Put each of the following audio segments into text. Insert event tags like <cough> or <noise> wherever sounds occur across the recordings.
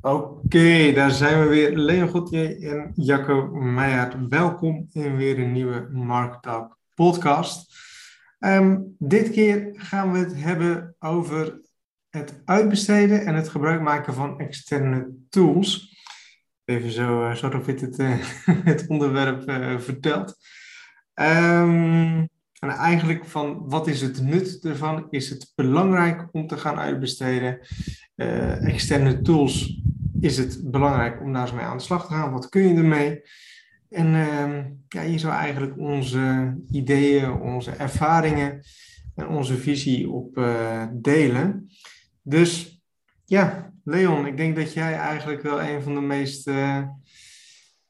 Oké, daar zijn we weer. Leon Gauthier en Jacco Meijer. Welkom in weer een nieuwe Market podcast. Ehm, dit keer gaan we het hebben over het uitbesteden en het gebruik maken van externe tools. Even zo, uh, zo of het, uh, <laughs> het onderwerp uh, vertelt. Um, en eigenlijk van wat is het nut ervan? Is het belangrijk om te gaan uitbesteden? Externe tools, is het belangrijk om daar eens mee aan de slag te gaan? Wat kun je ermee? En uh, ja, hier zou eigenlijk onze ideeën, onze ervaringen en onze visie op uh, delen. Dus ja, Leon, ik denk dat jij eigenlijk wel een van de meest uh,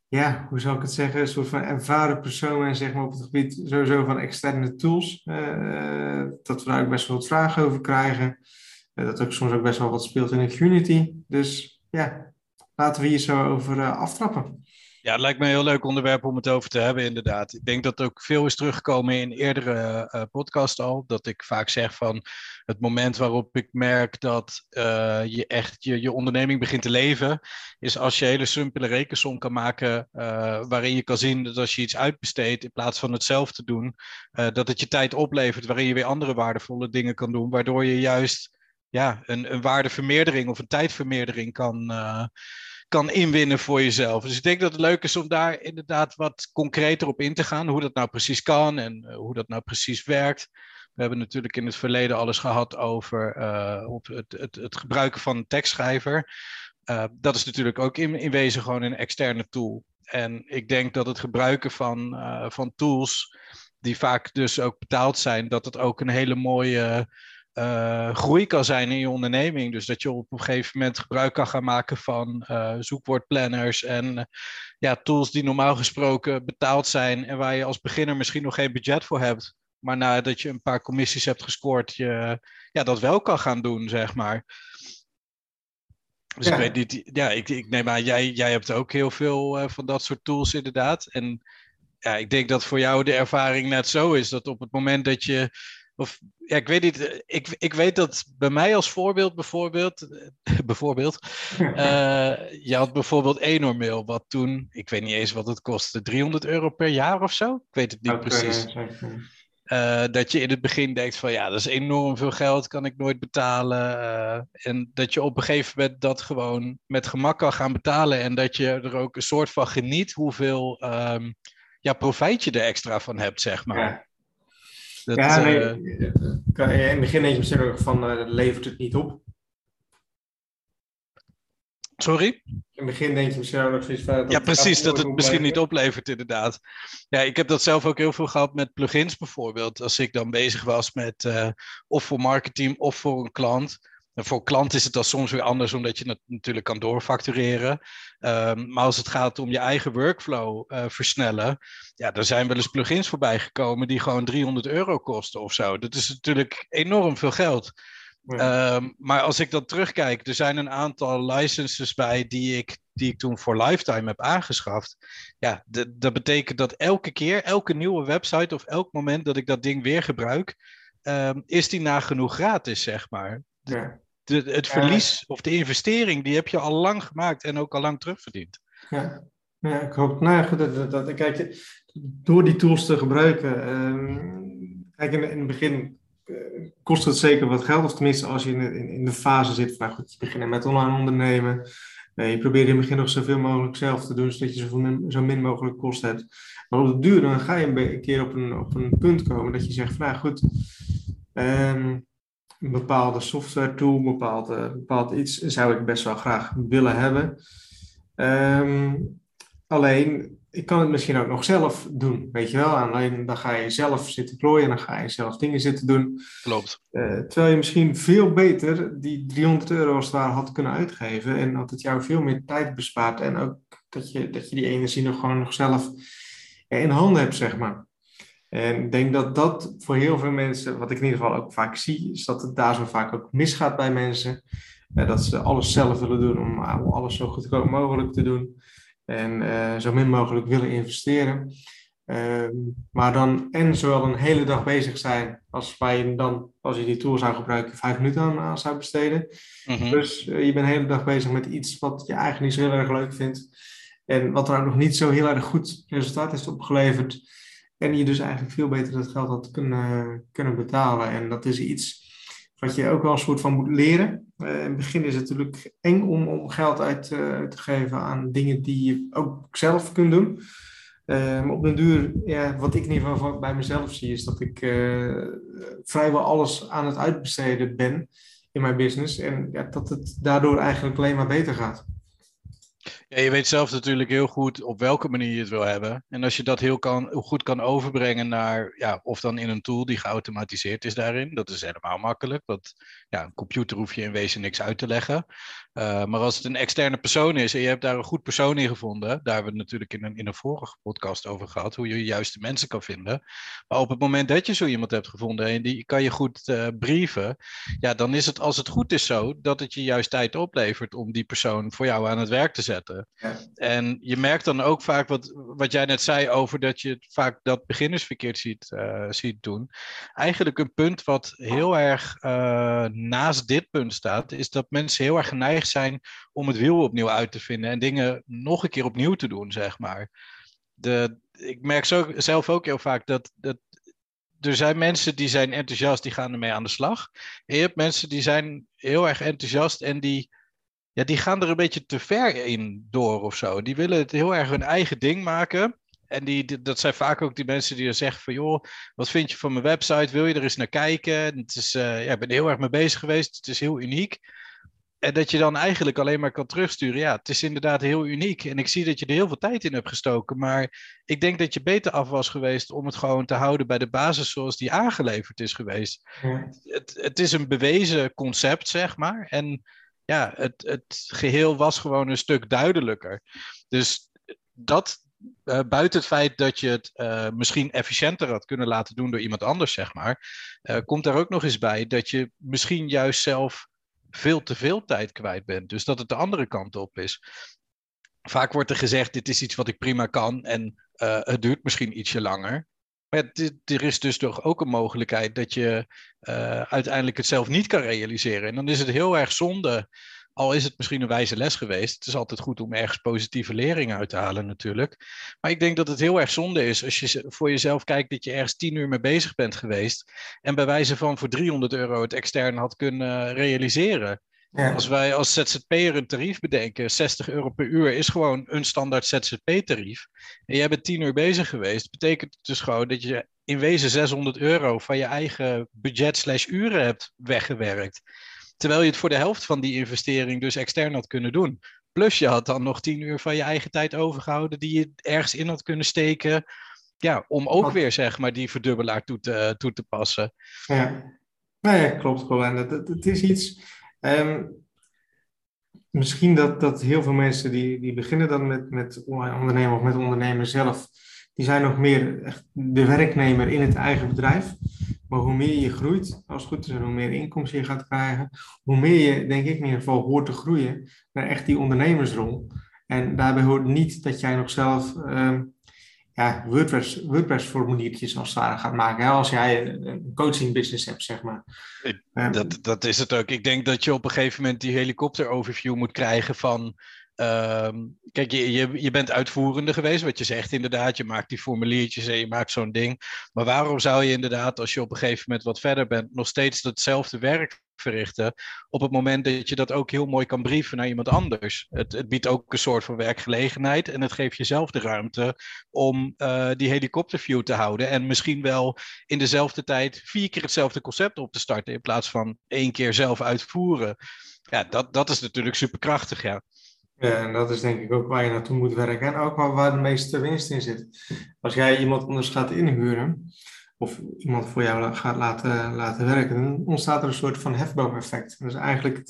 ja, hoe zou ik het zeggen, een soort van ervaren personen zeg maar, op het gebied sowieso van externe tools. Uh, dat we daar ook best wel wat vragen over krijgen. Dat ook soms ook best wel wat speelt in de community. Dus ja, laten we hier zo over uh, aftrappen. Ja, het lijkt me een heel leuk onderwerp om het over te hebben, inderdaad. Ik denk dat ook veel is teruggekomen in eerdere uh, al. Dat ik vaak zeg van het moment waarop ik merk dat uh, je echt je, je onderneming begint te leven, is als je hele simpele rekensom kan maken, waarin je kan zien dat als je iets uitbesteedt in plaats van het zelf te doen, dat het je tijd oplevert, waarin je weer andere waardevolle dingen kan doen, waardoor je juist ja, een, een waardevermeerdering of een tijdvermeerdering kan kan inwinnen voor jezelf. Dus ik denk dat het leuk is om daar inderdaad wat concreter op in te gaan. Hoe dat nou precies kan en uh, hoe dat nou precies werkt. We hebben natuurlijk in het verleden alles gehad over uh, op het, het, het, gebruiken van een tekstschrijver. Dat is natuurlijk ook in, in wezen gewoon een externe tool. En ik denk dat het gebruiken van, van tools die vaak dus ook betaald zijn, dat het ook een hele mooie uh, groei kan zijn in je onderneming. Dus dat je op een gegeven moment gebruik kan gaan maken van uh, zoekwoordplanners en uh, ja, tools die normaal gesproken betaald zijn en waar je als beginner misschien nog geen budget voor hebt. Maar nadat je een paar commissies hebt gescoord, je ja, dat wel kan gaan doen, zeg maar. Dus ja. ik weet niet, ja, ik, ik neem aan, jij, jij hebt ook heel veel van dat soort tools inderdaad. En ja, ik denk dat voor jou de ervaring net zo is dat op het moment dat je of ja, ik weet niet. Ik, ik weet dat bij mij als voorbeeld, bijvoorbeeld. <laughs> bijvoorbeeld uh, <laughs> je had bijvoorbeeld Enormail, wat toen. Ik weet niet eens wat het kostte. 300 euro per jaar of zo? Ik weet het niet okay, precies. Uh, dat je in het begin denkt van ja, dat is enorm veel geld, kan ik nooit betalen. Uh, en dat je op een gegeven moment dat gewoon met gemak kan gaan betalen. En dat je er ook een soort van geniet hoeveel um, ja, profijt je er extra van hebt, zeg maar. Ja. Dat, ja, nee, uh, in het begin denk je misschien van uh, levert het niet op. Sorry? In het begin denk je misschien ook zoiets van... Ja, precies, dat het misschien niet oplevert inderdaad. Ja, ik heb dat zelf ook heel veel gehad met plugins bijvoorbeeld. Als ik dan bezig was met uh, of voor marketing of voor een klant en voor klant is het dan soms weer anders, omdat je het natuurlijk kan doorfactureren. Um, maar als het gaat om je eigen workflow uh, versnellen, ja, er zijn wel eens plugins voorbij gekomen die gewoon 300 euro kosten of zo. Dat is natuurlijk enorm veel geld. Ja. Um, maar als ik dan terugkijk, er zijn een aantal licenses bij die ik, die ik toen voor lifetime heb aangeschaft. Ja, dat betekent dat elke keer, elke nieuwe website of elk moment dat ik dat ding weer gebruik, um, is die nagenoeg gratis, zeg maar. Ja de, het verlies of de investering, die heb je al lang gemaakt en ook al lang terugverdiend. Ja, ja ik hoop, nou ja, goed, dat, dat, kijk, door die tools te gebruiken, um, kijk, in, in het begin uh, kost het zeker wat geld, of tenminste als je in de, in, de fase zit van, nou goed, je begint met online ondernemen, uh, je probeert in het begin nog zoveel mogelijk zelf te doen, zodat je zo min, zo min mogelijk kosten hebt. Maar op de duur, dan ga je een keer op een, op een punt komen dat je zegt van, nou goed, um, een bepaalde software tool, een bepaald, uh, bepaald iets, zou ik best wel graag willen hebben. Um, alleen, ik kan het misschien ook nog zelf doen, weet je wel. Alleen dan ga je zelf zitten klooien, dan ga je zelf dingen zitten doen. Klopt. Uh, terwijl je misschien veel beter die 300 euro als het ware had kunnen uitgeven. En dat het jou veel meer tijd bespaart. En ook dat je, dat je die energie nog gewoon nog zelf in handen hebt, zeg maar. En ik denk dat dat voor heel veel mensen, wat ik in ieder geval ook vaak zie, is dat het daar zo vaak ook misgaat bij mensen. Uh, dat ze alles zelf willen doen om alles zo goedkoop mogelijk te doen. En uh, zo min mogelijk willen investeren. Ehm, maar dan en zowel een hele dag bezig zijn als wij dan, als je die tool zou gebruiken, vijf minuten aan, aan zou besteden. Mhm. Dus eh, je bent de hele dag bezig met iets wat je eigenlijk niet zo heel erg leuk vindt. En wat er ook nog niet zo heel erg goed resultaat heeft opgeleverd. En je dus eigenlijk veel beter dat geld had kunnen, kunnen betalen. En dat is iets wat je ook wel een soort van moet leren. Eh, in het begin is het natuurlijk eng om, om geld uit eh, te geven aan dingen die je ook zelf kunt doen. Uh, maar op den duur, ja, wat ik in ieder geval bij mezelf zie, is dat ik vrijwel alles aan het uitbesteden ben in mijn business. En ja, dat het daardoor eigenlijk alleen maar beter gaat. Ja, je weet zelf natuurlijk heel goed op welke manier je het wil hebben. En als je dat heel kan, goed kan overbrengen naar, ja, of dan in een tool die geautomatiseerd is daarin, dat is helemaal makkelijk. Want ja, een computer hoef je in wezen niks uit te leggen. Uh, maar als het een externe persoon is en je hebt daar een goed persoon in gevonden, daar hebben we het natuurlijk in een, in een vorige podcast over gehad, hoe je de juiste mensen kan vinden. Maar op het moment dat je zo iemand hebt gevonden en die kan je goed uh, brieven, ja, dan is het als het goed is zo dat het je juist tijd oplevert om die persoon voor jou aan het werk te zetten. Ja. En je merkt dan ook vaak wat, wat jij net zei over dat je vaak dat beginners verkeerd ziet, uh, ziet doen. Eigenlijk een punt wat heel erg naast dit punt staat, is dat mensen heel erg geneigd zijn om het wiel opnieuw uit te vinden en dingen nog een keer opnieuw te doen, zeg maar. De, ik merk zo, zelf ook heel vaak dat, dat er zijn mensen die zijn enthousiast, die gaan ermee aan de slag. En je hebt mensen die zijn heel erg enthousiast en die, ja, die gaan er een beetje te ver in door of zo. Die willen het heel erg hun eigen ding maken. En die, dat zijn vaak ook die mensen die dan zeggen van... joh, wat vind je van mijn website? Wil je er eens naar kijken? Het is, uh, ja, ik ben er heel erg mee bezig geweest. Het is heel uniek. En dat je dan eigenlijk alleen maar kan terugsturen. Ja, het is inderdaad heel uniek. En ik zie dat je er heel veel tijd in hebt gestoken. Maar ik denk dat je beter af was geweest om het gewoon te houden bij de basis zoals die aangeleverd is geweest. Ja. Het, het is een bewezen concept, zeg maar. En ja, het, het geheel was gewoon een stuk duidelijker. Dus dat, uh, buiten het feit dat je het uh, misschien efficiënter had kunnen laten doen door iemand anders, zeg maar, uh, komt daar ook nog eens bij dat je misschien juist zelf veel te veel tijd kwijt bent. Dus dat het de andere kant op is. Vaak wordt er gezegd: dit is iets wat ik prima kan en het duurt misschien ietsje langer. Maar er is dus toch ook een mogelijkheid dat je uiteindelijk het zelf niet kan realiseren. En dan is het heel erg zonde al is het misschien een wijze les geweest. Het is altijd goed om ergens positieve lering uit te halen natuurlijk. Maar ik denk dat het heel erg zonde is als je voor jezelf kijkt dat je ergens tien uur mee bezig bent geweest. En bij wijze van voor 300 euro het extern had kunnen realiseren. Ja. Als wij als ZZP'er een tarief bedenken, 60 euro per uur is gewoon een standaard ZZP-tarief. En jij bent 10 uur bezig geweest, betekent het dus gewoon dat je in wezen 600 euro van je eigen budget slash uren hebt weggewerkt. Terwijl je het voor de helft van die investering dus extern had kunnen doen. Plus je had dan nog tien uur van je eigen tijd overgehouden die je ergens in had kunnen steken. Ja, om ook weer zeg maar die verdubbelaar toe te, toe te passen. Ja, nou ja klopt gewoon. Het is iets. Um, misschien dat, dat heel veel mensen die, die beginnen dan met, met ondernemen of met ondernemen zelf. Die zijn nog meer de werknemer in het eigen bedrijf. Maar hoe meer je groeit, als het goed is, en hoe meer inkomsten je gaat krijgen, hoe meer je, denk ik in ieder geval, hoort te groeien naar echt die ondernemersrol. En daarbij hoort niet dat jij nog zelf um, ja, WordPress, WordPress formuliertjes als het ware gaat maken. Hè? Als jij een coaching business hebt, zeg maar. Dat, dat is het ook. Ik denk dat je op een gegeven moment die helikopter overview moet krijgen van Um, kijk, je, je, bent uitvoerende geweest, wat je zegt inderdaad. Je maakt die formuliertjes en je maakt zo'n ding. Maar waarom zou je inderdaad, als je op een gegeven moment wat verder bent, nog steeds hetzelfde werk verrichten? Op het moment dat je dat ook heel mooi kan brieven naar iemand anders. Het, het biedt ook een soort van werkgelegenheid en het geeft jezelf de ruimte om uh, die helikopterview te houden. En misschien wel in dezelfde tijd vier keer hetzelfde concept op te starten in plaats van één keer zelf uitvoeren. Ja, dat, dat is natuurlijk superkrachtig, ja. En dat is denk ik ook waar je naartoe moet werken en ook waar, de meeste winst in zit. Als jij iemand anders gaat inhuren of iemand voor jou gaat laten, laten werken, dan ontstaat er een soort van hefboom-effect. Dus eigenlijk,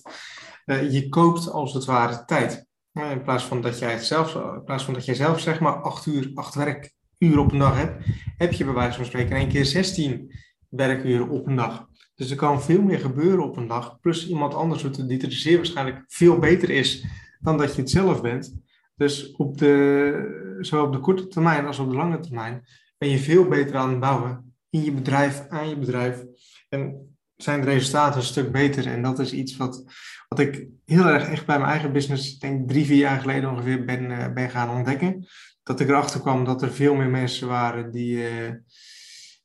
uh, je koopt als het ware tijd. In plaats van dat jij zelf, in plaats van dat jij zelf zeg maar acht uur, acht werkuren op een dag hebt, heb je bij wijze van spreken in één keer 16 werkuren op een dag. Dus er kan veel meer gebeuren op een dag. Plus iemand anders doet het die er zeer waarschijnlijk veel beter is dan dat je het zelf bent. Dus op de, zowel op de korte termijn als op de lange termijn ben je veel beter aan het bouwen in je bedrijf, aan je bedrijf. En zijn de resultaten een stuk beter. En dat is iets wat, wat ik heel erg echt bij mijn eigen business, denk drie, vier jaar geleden ongeveer, ben, uh, ben gaan ontdekken. Dat ik erachter kwam dat er veel meer mensen waren die uh,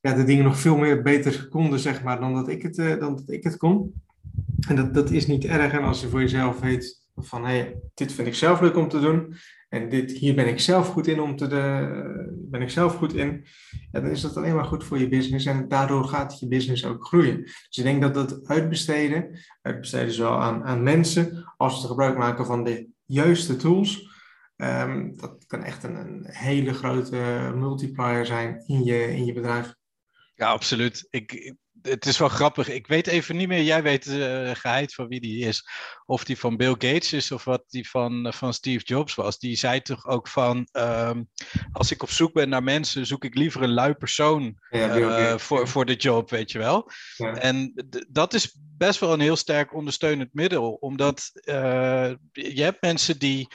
ja, de dingen nog veel meer beter konden, zeg maar, dan dat ik het, uh, dan dat ik het kon. En dat, dat is niet erg. En als je voor jezelf weet van, hey, dit vind ik zelf leuk om te doen. En dit, hier ben ik zelf goed in om te de, ben ik zelf goed in. Ja, dan is dat alleen maar goed voor je business en daardoor gaat je business ook groeien. Dus ik denk dat dat uitbesteden, uitbesteden zowel aan, aan mensen als het gebruik maken van de juiste tools, um, dat kan echt een, een, hele grote multiplier zijn in je, in je bedrijf. Ja, absoluut. Ik, het is wel grappig. Ik weet even niet meer, jij weet uh, geheid van wie die is. Of die van Bill Gates is of wat die van, van Steve Jobs was. Die zei toch ook van, um, als ik op zoek ben naar mensen, zoek ik liever een lui persoon ja, uh, voor, voor de job, weet je wel. Ja. En dat is best wel een heel sterk ondersteunend middel. Omdat je hebt mensen die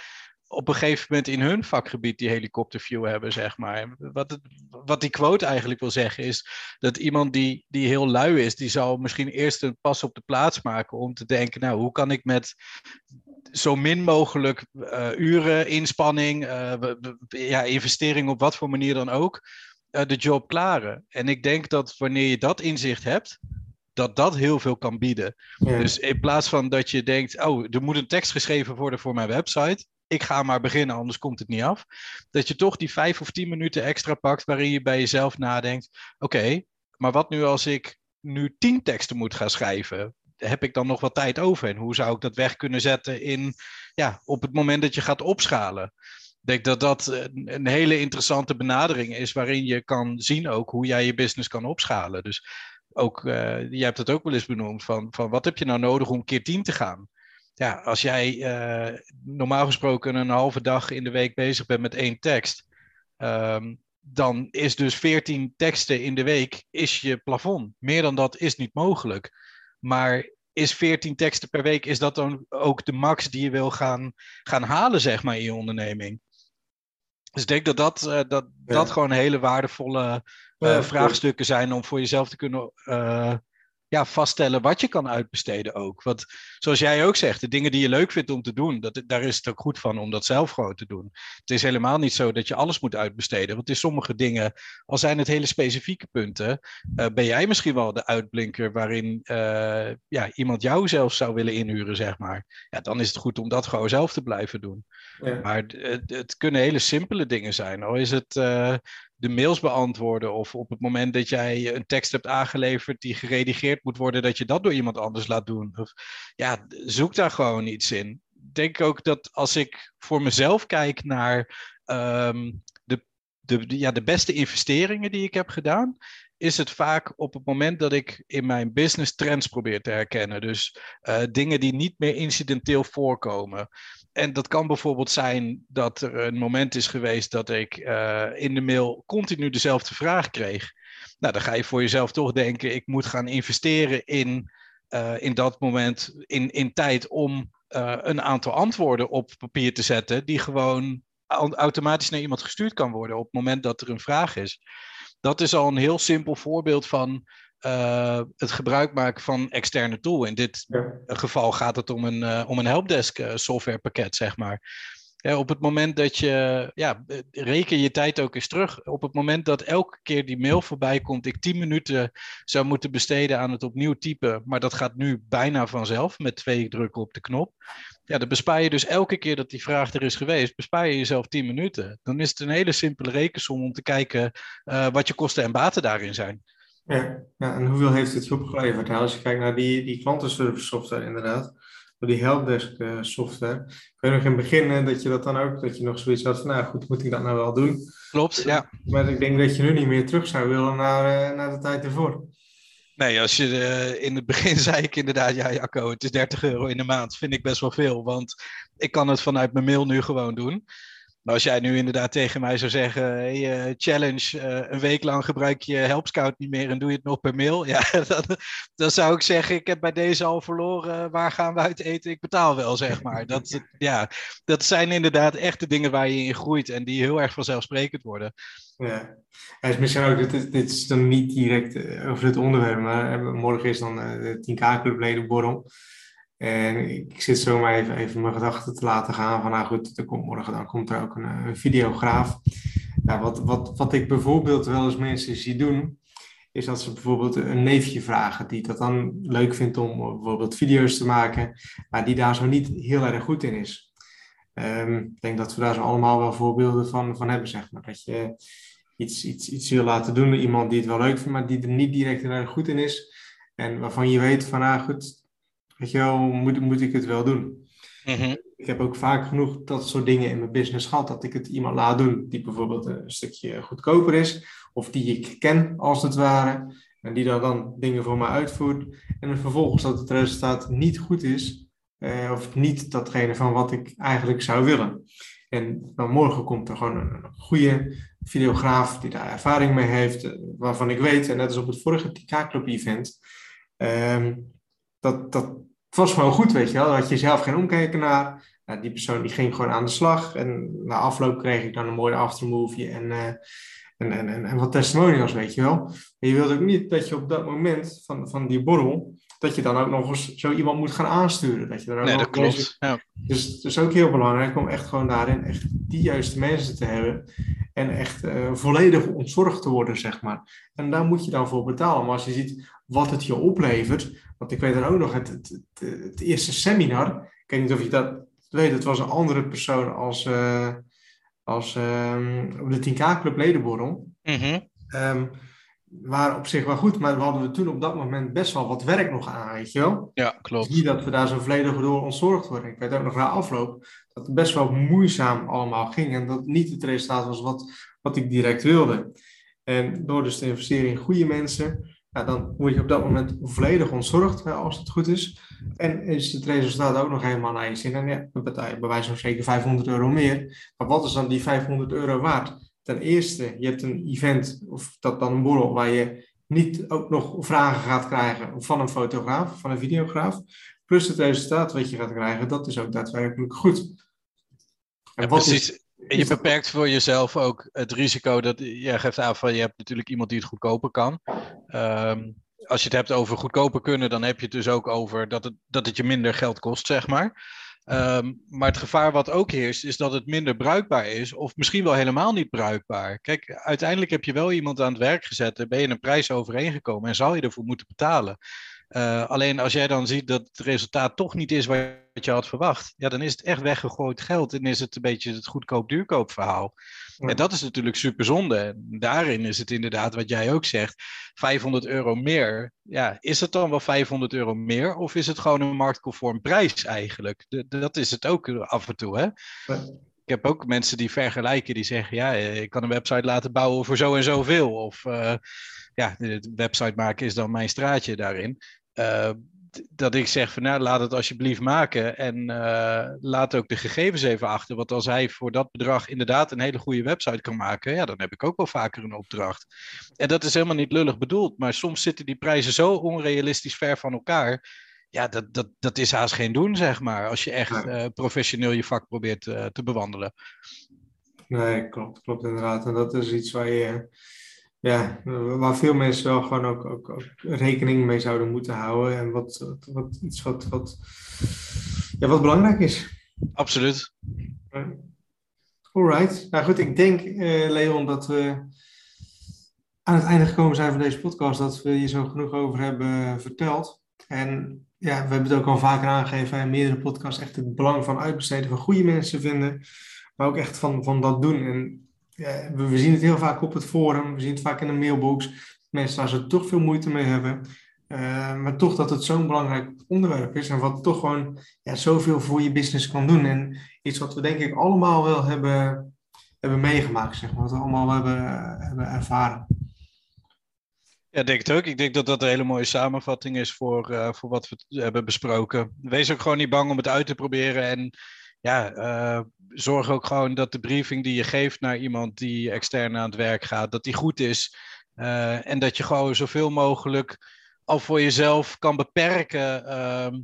op een gegeven moment in hun vakgebied die helikopterview hebben, zeg maar. Wat, het, wat die quote eigenlijk wil zeggen is dat iemand die, die heel lui is, die zal misschien eerst een pas op de plaats maken om te denken, nou, hoe kan ik met zo min mogelijk uh, uren, inspanning, uh, ja, investering op wat voor manier dan ook, uh, de job klaren. En ik denk dat wanneer je dat inzicht hebt, dat dat heel veel kan bieden. Ja. Dus in plaats van dat je denkt, oh, er moet een tekst geschreven worden voor mijn website, ik ga maar beginnen, anders komt het niet af. Dat je toch die vijf of tien minuten extra pakt waarin je bij jezelf nadenkt: oké, maar wat nu als ik nu tien teksten moet gaan schrijven? Heb ik dan nog wat tijd over? En hoe zou ik dat weg kunnen zetten in, ja, op het moment dat je gaat opschalen? Ik denk dat dat een hele interessante benadering is, waarin je kan zien ook hoe jij je business kan opschalen. Dus ook, uh, jij hebt het ook wel eens benoemd, van, van wat heb je nou nodig om keer tien te gaan? Ja, als jij uh, normaal gesproken een halve dag in de week bezig bent met één tekst, um, dan is dus 14 teksten in de week is je plafond. Meer dan dat is niet mogelijk. Maar is 14 teksten per week, is dat dan ook de max die je wil gaan, gaan halen, zeg maar, in je onderneming? Dus ik denk dat dat, uh, dat, ja. dat gewoon hele waardevolle uh, ja, vraagstukken zijn om voor jezelf te kunnen ja, vaststellen wat je kan uitbesteden ook. Want zoals jij ook zegt, de dingen die je leuk vindt om te doen, dat, daar is het ook goed van om dat zelf gewoon te doen. Het is helemaal niet zo dat je alles moet uitbesteden. Want in sommige dingen, al zijn het hele specifieke punten, uh, ben jij misschien wel de uitblinker waarin uh, ja, iemand jou zelf zou willen inhuren, zeg maar. Ja, dan is het goed om dat gewoon zelf te blijven doen. Ja. Maar het, het, kunnen hele simpele dingen zijn. Al is het uh, de mails beantwoorden of op het moment dat jij een tekst hebt aangeleverd die geredigeerd moet worden, dat je dat door iemand anders laat doen. Of, ja, zoek daar gewoon iets in. Ik denk ook dat als ik voor mezelf kijk naar um, de, de, ja, de beste investeringen die ik heb gedaan, is het vaak op het moment dat ik in mijn business trends probeer te herkennen. Dus uh, dingen die niet meer incidenteel voorkomen en dat kan bijvoorbeeld zijn dat er een moment is geweest dat ik uh, in de mail continu dezelfde vraag kreeg. Nou, dan ga je voor jezelf toch denken, ik moet gaan investeren in, uh, in dat moment, in, in tijd om uh, een aantal antwoorden op papier te zetten, die gewoon automatisch naar iemand gestuurd kan worden op het moment dat er een vraag is. Dat is al een heel simpel voorbeeld van uh, het gebruik maken van externe tool. In dit ja. geval gaat het om een, uh, om een helpdesk uh, softwarepakket, zeg maar. op het moment dat je, ja, reken je tijd ook eens terug. Op het moment dat elke keer die mail voorbij komt, ik 10 minuten zou moeten besteden aan het opnieuw typen, maar dat gaat nu bijna vanzelf met twee drukken op de knop. Ja, dan bespaar je dus elke keer dat die vraag er is geweest, bespaar je jezelf 10 minuten. Dan is het een hele simpele rekensom om te kijken wat je kosten en baten daarin zijn. Ja, ja, en hoeveel heeft het je opgeleverd? Nou, als je kijkt naar die, die klantenservice software inderdaad, door die helpdesk uh, software. Ik weet nog in het begin dat je dat dan ook, dat je nog zoiets had van, nou goed, moet ik dat nou wel doen? Klopt, ja. Maar ik denk dat je nu niet meer terug zou willen naar, uh, naar de tijd ervoor. Nee, als je uh, in het begin <laughs> zei ik inderdaad, ja Jacco, het is 30 euro in de maand, vind ik best wel veel, want ik kan het vanuit mijn mail nu gewoon doen. Maar als jij nu inderdaad tegen mij zou zeggen, hey, uh, challenge, uh, een week lang gebruik je HelpScout niet meer en doe je het nog per mail. Ja, <laughs> dan, dan zou ik zeggen, ik heb bij deze al verloren, waar gaan we uit eten? Ik betaal wel, zeg maar. Dat, <laughs> ja, dat zijn inderdaad echte dingen waar je in groeit en die heel erg vanzelfsprekend worden. Ja, hij is misschien ook, dit, dit is dan niet direct eh, over het onderwerp, maar morgen is dan de 10K Club ledenborrel. En ik zit zo maar even, even mijn gedachten te laten gaan van, nou goed, er komt morgen dan komt er ook een, een videograaf. Nou, wat, wat, wat ik bijvoorbeeld wel eens mensen zie doen, is dat ze bijvoorbeeld een neefje vragen die dat dan leuk vindt om bijvoorbeeld video's te maken, maar die daar zo niet heel erg goed in is. Um, ik denk dat we daar zo allemaal wel voorbeelden van, van hebben, zeg maar. Dat je iets, iets, iets wil laten doen door iemand die het wel leuk vindt, maar die er niet direct heel erg goed in is. En waarvan je weet van, ah goed, weet je wel, moet, moet ik het wel doen? Mhm. Ik heb ook vaak genoeg dat soort dingen in mijn business gehad, dat ik het iemand laat doen die bijvoorbeeld een stukje goedkoper is, of die ik ken als het ware, en die dan, dan dingen voor mij uitvoert. En vervolgens dat het resultaat niet goed is, eh, of niet datgene van wat ik eigenlijk zou willen. En dan morgen komt er gewoon een, goede videograaf die daar ervaring mee heeft, eh, waarvan ik weet, en net als op het vorige TK Club event, ehm, dat, dat was gewoon goed, weet je wel. Dat je zelf geen omkijken naar. Nou, die persoon die ging gewoon aan de slag. En na afloop kreeg ik dan een mooie aftermovie en, uh, en, en, en, en, wat testimonials, weet je wel. Maar je wilt ook niet dat je op dat moment van, van die borrel, dat je dan ook nog eens zo iemand moet gaan aansturen. Dat je er ook nee, dat klopt. Ja. Dus het is ook heel belangrijk om echt gewoon daarin echt die juiste mensen te hebben. En echt uh, volledig ontzorgd te worden, zeg maar. En daar moet je dan voor betalen. Maar als je ziet wat het je oplevert. Want ik weet dan ook nog het, het, het, eerste seminar. Ik weet niet of je dat weet. Het was een andere persoon als, uh, als um, op de 10K Club ledenborrel. Mm um, waren op zich wel goed, maar we hadden toen op dat moment best wel wat werk nog aan, weet je wel? Ja, klopt. Niet dat we daar zo volledig door ontzorgd worden. Ik weet ook nog na afloop dat het best wel moeizaam allemaal ging en dat niet het resultaat was wat, wat ik direct wilde. En door dus te investeren in goede mensen, ja, dan word je op dat moment volledig ontzorgd, als het goed is. En is het resultaat ook nog helemaal naar je zin. En ja, dan betaal je bij wijze van zeker 500 euro meer. Maar wat is dan die 500 euro waard? Ten eerste, je hebt een event, of dat dan een borrel, waar je niet ook nog vragen gaat krijgen van een fotograaf, van een videograaf. Plus het resultaat wat je gaat krijgen, dat is ook daadwerkelijk goed. En precies. Je beperkt voor jezelf ook het risico dat je geeft aan van je hebt natuurlijk iemand die het goedkoper kan. Um, als je het hebt over goedkoper kunnen, dan heb je het dus ook over dat het, dat het je minder geld kost, zeg maar. Ehm, maar het gevaar wat ook heerst, is dat het minder bruikbaar is, of misschien wel helemaal niet bruikbaar. Kijk, uiteindelijk heb je wel iemand aan het werk gezet, daar ben je een prijs overeengekomen en zal je ervoor moeten betalen. Uh, alleen als jij dan ziet dat het resultaat toch niet is wat je had verwacht, ja, dan is het echt weggegooid geld en is het een beetje het goedkoop-duurkoop verhaal. En dat is natuurlijk super zonde. En daarin is het inderdaad wat jij ook zegt, 500 euro meer. Ja, is het dan wel 500 euro meer of is het gewoon een marktconform prijs eigenlijk? dat is het ook af en toe, hè? Ik heb ook mensen die vergelijken, die zeggen, ja, ik kan een website laten bouwen voor zo en zoveel. Of uh, ja, de website maken is dan mijn straatje daarin. Uh, dat ik zeg van nou, laat het alsjeblieft maken en uh, laat ook de gegevens even achter. Want als hij voor dat bedrag inderdaad een hele goede website kan maken, ja, dan heb ik ook wel vaker een opdracht. En dat is helemaal niet lullig bedoeld, maar soms zitten die prijzen zo onrealistisch ver van elkaar. Ja, dat, dat, dat is haast geen doen, zeg maar, als je echt uh, professioneel je vak probeert te bewandelen. Nee, klopt, klopt inderdaad. En dat is iets waar je ja, waar veel mensen wel gewoon ook, ook, ook, rekening mee zouden moeten houden. En wat, wat, iets wat, wat, ja, wat belangrijk is. Absoluut. Alright. Nou goed, ik denk, uh, Leon, dat we aan het einde gekomen zijn van deze podcast. Dat we hier zo genoeg over hebben verteld. En ja, we hebben het ook al vaker aangegeven in meerdere podcasts. Echt het belang van uitbesteden van goede mensen vinden. Maar ook echt van, van dat doen. En we, zien het heel vaak op het forum, we zien het vaak in de mailbox. Mensen waar ze toch veel moeite mee hebben. Uh, maar toch dat het zo'n belangrijk onderwerp is en wat toch gewoon ja, zoveel voor je business kan doen. En iets wat we denk ik allemaal wel hebben, hebben meegemaakt, zeg maar, wat we allemaal hebben, hebben ervaren. Ja, denk het ook. Ik denk dat dat een hele mooie samenvatting is voor, uh, voor wat we hebben besproken. Wees ook gewoon niet bang om het uit te proberen en ja, uh, zorg ook gewoon dat de briefing die je geeft naar iemand die extern aan het werk gaat, dat die goed is. Uh, en dat je gewoon zoveel mogelijk al voor jezelf kan beperken. Uh,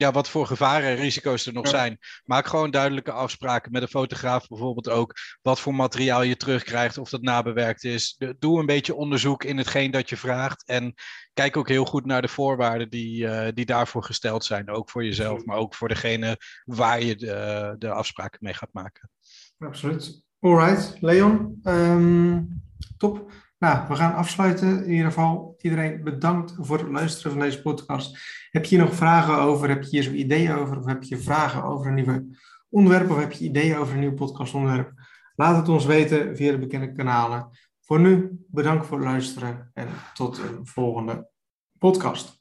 ja, wat voor gevaren en risico's er nog zijn. Maak gewoon duidelijke afspraken met een fotograaf bijvoorbeeld ook. Wat voor materiaal je terugkrijgt, of dat nabewerkt is. doe een beetje onderzoek in hetgeen dat je vraagt. En kijk ook heel goed naar de voorwaarden die, uh, die daarvoor gesteld zijn. Ook voor jezelf, maar ook voor degene waar je de, de afspraken mee gaat maken. Absoluut. Alright, Leon. Um, top. Nou, we gaan afsluiten. In ieder geval, iedereen bedankt voor het luisteren van deze podcast. Heb je hier nog vragen over? Heb je hier zo'n ideeën over? Of heb je vragen over een nieuwe onderwerp? Of heb je ideeën over een nieuw podcastonderwerp? Laat het ons weten via de bekende kanalen. Voor nu, bedankt voor het luisteren en tot een volgende podcast.